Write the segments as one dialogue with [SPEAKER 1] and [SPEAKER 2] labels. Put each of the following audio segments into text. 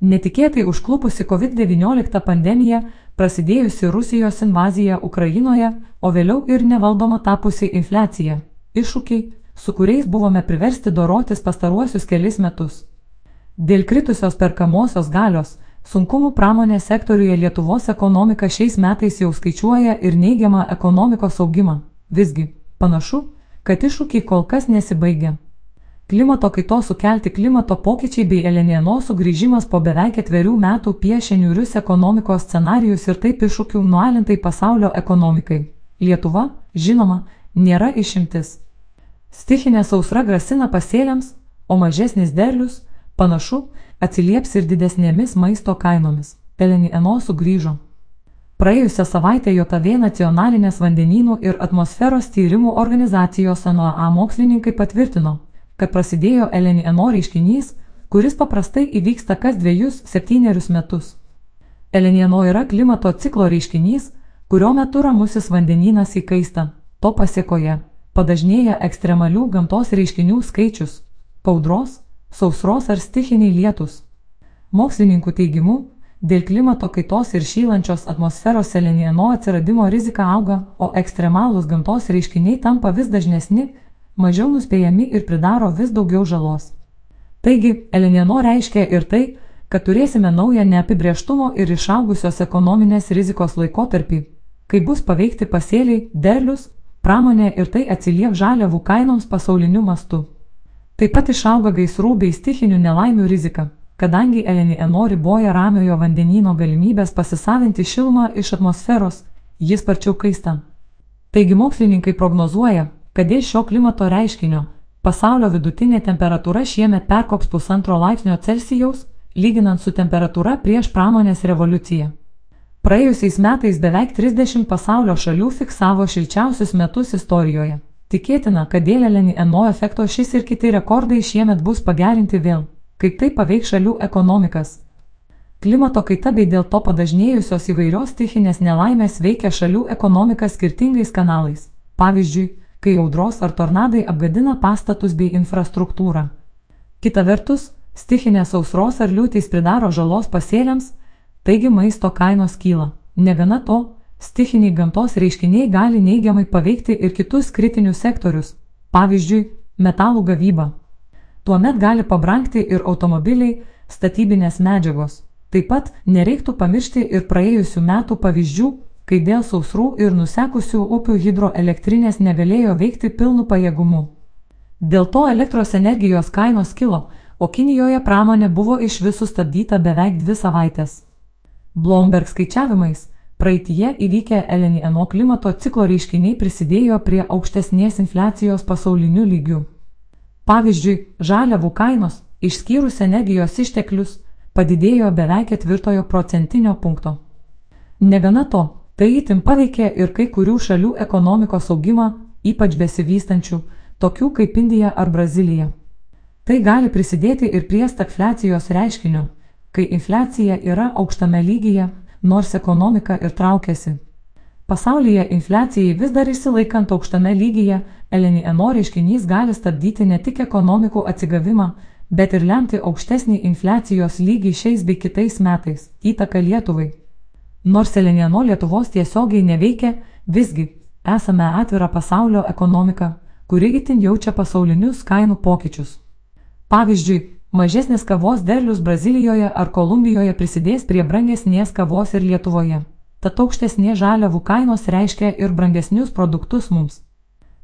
[SPEAKER 1] Netikėtai užklupusi COVID-19 pandemija, prasidėjusi Rusijos invazija Ukrainoje, o vėliau ir nevaldoma tapusi infliacija - iššūkiai, su kuriais buvome priversti dorotis pastaruosius kelis metus. Dėl kritusios perkamosios galios, sunkumų pramonės sektoriuje Lietuvos ekonomika šiais metais jau skaičiuoja ir neigiamą ekonomikos augimą. Visgi, panašu, kad iššūkiai kol kas nesibaigia. Klimato kaitos sukelti klimato pokyčiai bei Elenieno sugrįžimas po beveik ketverių metų piešia niurius ekonomikos scenarius ir taip iššūkių nualintai pasaulio ekonomikai. Lietuva, žinoma, nėra išimtis. Stichinė sausra grasina pasėliams, o mažesnis derlius, panašu, atsilieps ir didesnėmis maisto kainomis. Elenieno sugrįžo. Praėjusią savaitę JOTV nacionalinės vandenynų ir atmosferos tyrimų organizacijos NOA mokslininkai patvirtino, kad prasidėjo LNNO reiškinys, kuris paprastai įvyksta kas dviejus septynerius metus. LNNO yra klimato ciklo reiškinys, kurio metu ramusis vandenynas įkaista. To pasiekoje padažnėja ekstremalių gamtos reiškinių skaičius - paudros, sausros ar stichiniai lietus. Mokslininkų teigimu, dėl klimato kaitos ir šylančios atmosferos LNNO atsiradimo rizika auga, o ekstremalūs gamtos reiškiniai tampa vis dažnesni, mažiau nuspėjami ir pridaro vis daugiau žalos. Taigi, Elenieno reiškia ir tai, kad turėsime naują neapibrieštumo ir išaugusios ekonominės rizikos laikotarpį, kai bus paveikti pasėliai, derlius, pramonė ir tai atsiliek žaliavų kainoms pasauliniu mastu. Taip pat išauga gaisrų bei stichinių nelaimių rizika, kadangi Elenieno riboja ramiojo vandenyno galimybės pasisavinti šilumą iš atmosferos, jis sparčiau kaista. Taigi mokslininkai prognozuoja, kad dėl šio klimato reiškinio pasaulio vidutinė temperatūra šiemet perkops pusantro laipsnio Celsijaus, lyginant su temperatūra prieš pramonės revoliuciją. Praėjusiais metais beveik 30 pasaulio šalių fiksavo šilčiausius metus istorijoje. Tikėtina, kad dėl LNO efekto šis ir kiti rekordai šiemet bus pagerinti vėl, kaip tai paveiks šalių ekonomikas. Klimato kaita bei dėl to padažnėjusios įvairios stichinės nelaimės veikia šalių ekonomiką skirtingais kanalais. Pavyzdžiui, kai audros ar tornadai apgadina pastatus bei infrastruktūrą. Kita vertus, stichinės sausros ar liūtys pridaro žalos pasėliams, taigi maisto kainos kyla. Negana to, stichiniai gamtos reiškiniai gali neigiamai paveikti ir kitus kritinius sektorius, pavyzdžiui, metalų gavybą. Tuomet gali pabrangti ir automobiliai, statybinės medžiagos. Taip pat nereiktų pamiršti ir praėjusių metų pavyzdžių, kai dėl sausrų ir nusekusių upių hidroelektrinės negalėjo veikti pilnu pajėgumu. Dėl to elektros energijos kainos kilo, o Kinijoje pramonė buvo iš visų stabdyta beveik dvi savaitės. Bloomberg skaičiavimais, praeitie įvykę LNO klimato ciklo reiškiniai prisidėjo prie aukštesnės infliacijos pasauliniu lygiu. Pavyzdžiui, žaliavų kainos, išskyrus energijos išteklius, padidėjo beveik ketvirtojo procentinio punkto. Negana to, Tai įtin paveikė ir kai kurių šalių ekonomikos augimą, ypač besivystančių, tokių kaip Indija ar Brazilija. Tai gali prisidėti ir prie stagfliacijos reiškinio, kai infliacija yra aukštame lygyje, nors ekonomika ir traukiasi. Pasaulyje infliacijai vis dar įsilaikant aukštame lygyje, LNIMO reiškinys gali stabdyti ne tik ekonomikų atsigavimą, bet ir lemti aukštesnį infliacijos lygį šiais bei kitais metais - įtaka Lietuvai. Nors Elenieno Lietuvos tiesiogiai neveikia, visgi esame atvira pasaulio ekonomika, kuri itin jaučia pasaulinius kainų pokyčius. Pavyzdžiui, mažesnis kavos derlius Brazilijoje ar Kolumbijoje prisidės prie brangesnės kavos ir Lietuvoje. Tad aukštesnė žaliavų kainos reiškia ir brangesnius produktus mums.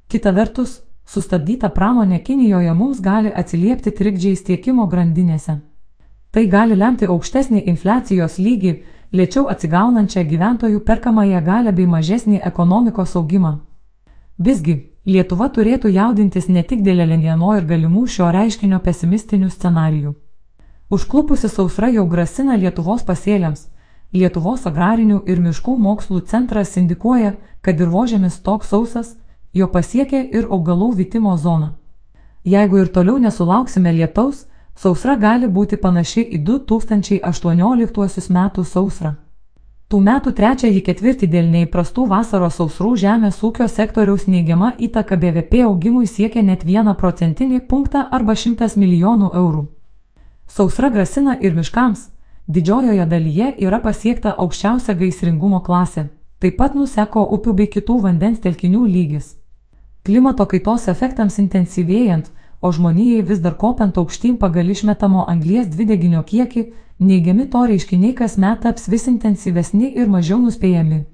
[SPEAKER 1] Kita vertus, sustabdyta pramonė Kinijoje mums gali atsiliepti trikdžiais tiekimo grandinėse. Tai gali lemti aukštesnį infliacijos lygį lėčiau atsigaunančią gyventojų perkamąją galę bei mažesnį ekonomikos augimą. Visgi, Lietuva turėtų jaudintis ne tik dėl Lenieno ir galimų šio reiškinio pesimistinių scenarijų. Užklupusi sausra jau grasina Lietuvos pasėliams. Lietuvos agrarinių ir miškų mokslų centras indikuoja, kad dirbožėmis toks sausas, jo pasiekia ir augalų vytimo zona. Jeigu ir toliau nesulauksime lietaus, Sausra gali būti panaši į 2018 metų sausrą. Tų metų trečiąjį ketvirtį dėl neįprastų vasaros sausrų žemės ūkio sektoriaus neigiama įtaka BVP augimui siekia net 1 procentinį punktą arba 100 milijonų eurų. Sausra grasina ir miškams, Didžiojoje dalyje yra pasiekta aukščiausia gaisringumo klasė. Taip pat nuseko upių bei kitų vandens telkinių lygis. Klimato kaitos efektams intensyvėjant, o žmonijai vis dar kopiant aukštyn pagal išmetamo anglies dvideginio kiekį, neigiami to reiškiniai kas met taps vis intensyvesni ir mažiau nuspėjami.